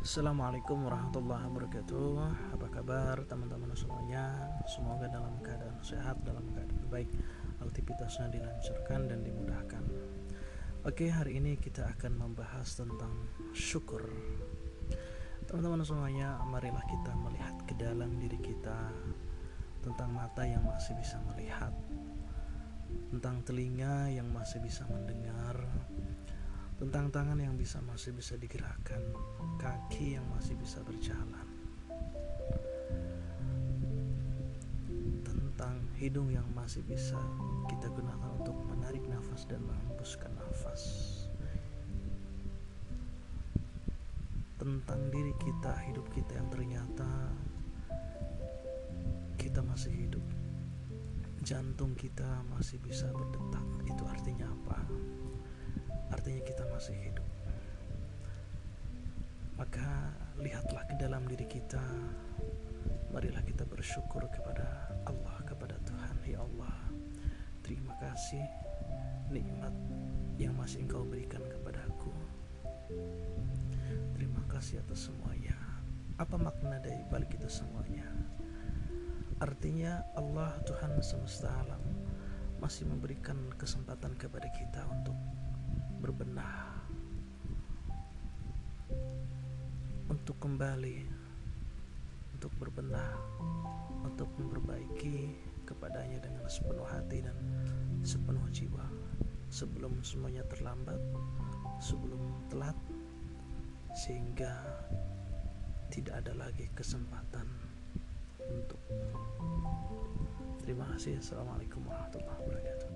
Assalamualaikum warahmatullahi wabarakatuh. Apa kabar teman-teman semuanya? Semoga dalam keadaan sehat Dalam keadaan baik. Aktivitasnya dilancarkan dan dimudahkan. Oke hari ini kita akan membahas tentang syukur. Teman-teman semuanya Marilah kita melihat ke dalam diri kita Tentang mata yang masih bisa melihat Tentang telinga yang masih bisa mendengar tentang tangan yang bisa masih bisa digerakkan, kaki yang masih bisa berjalan, tentang hidung yang masih bisa kita gunakan untuk menarik nafas dan menghembuskan nafas, tentang diri kita, hidup kita yang ternyata kita masih hidup, jantung kita masih bisa berdetak. Itu artinya apa? Maka lihatlah ke dalam diri kita. Marilah kita bersyukur kepada Allah, kepada Tuhan. Ya Allah, terima kasih nikmat yang masih Engkau berikan kepadaku. Terima kasih atas semuanya. Apa makna dari balik itu semuanya? Artinya Allah Tuhan semesta alam masih memberikan kesempatan kepada kita untuk berbenah untuk kembali untuk berbenah untuk memperbaiki kepadanya dengan sepenuh hati dan sepenuh jiwa. Sebelum semuanya terlambat sebelum telat sehingga tidak ada lagi kesempatan untuk. Terima kasih. Assalamualaikum warahmatullahi wabarakatuh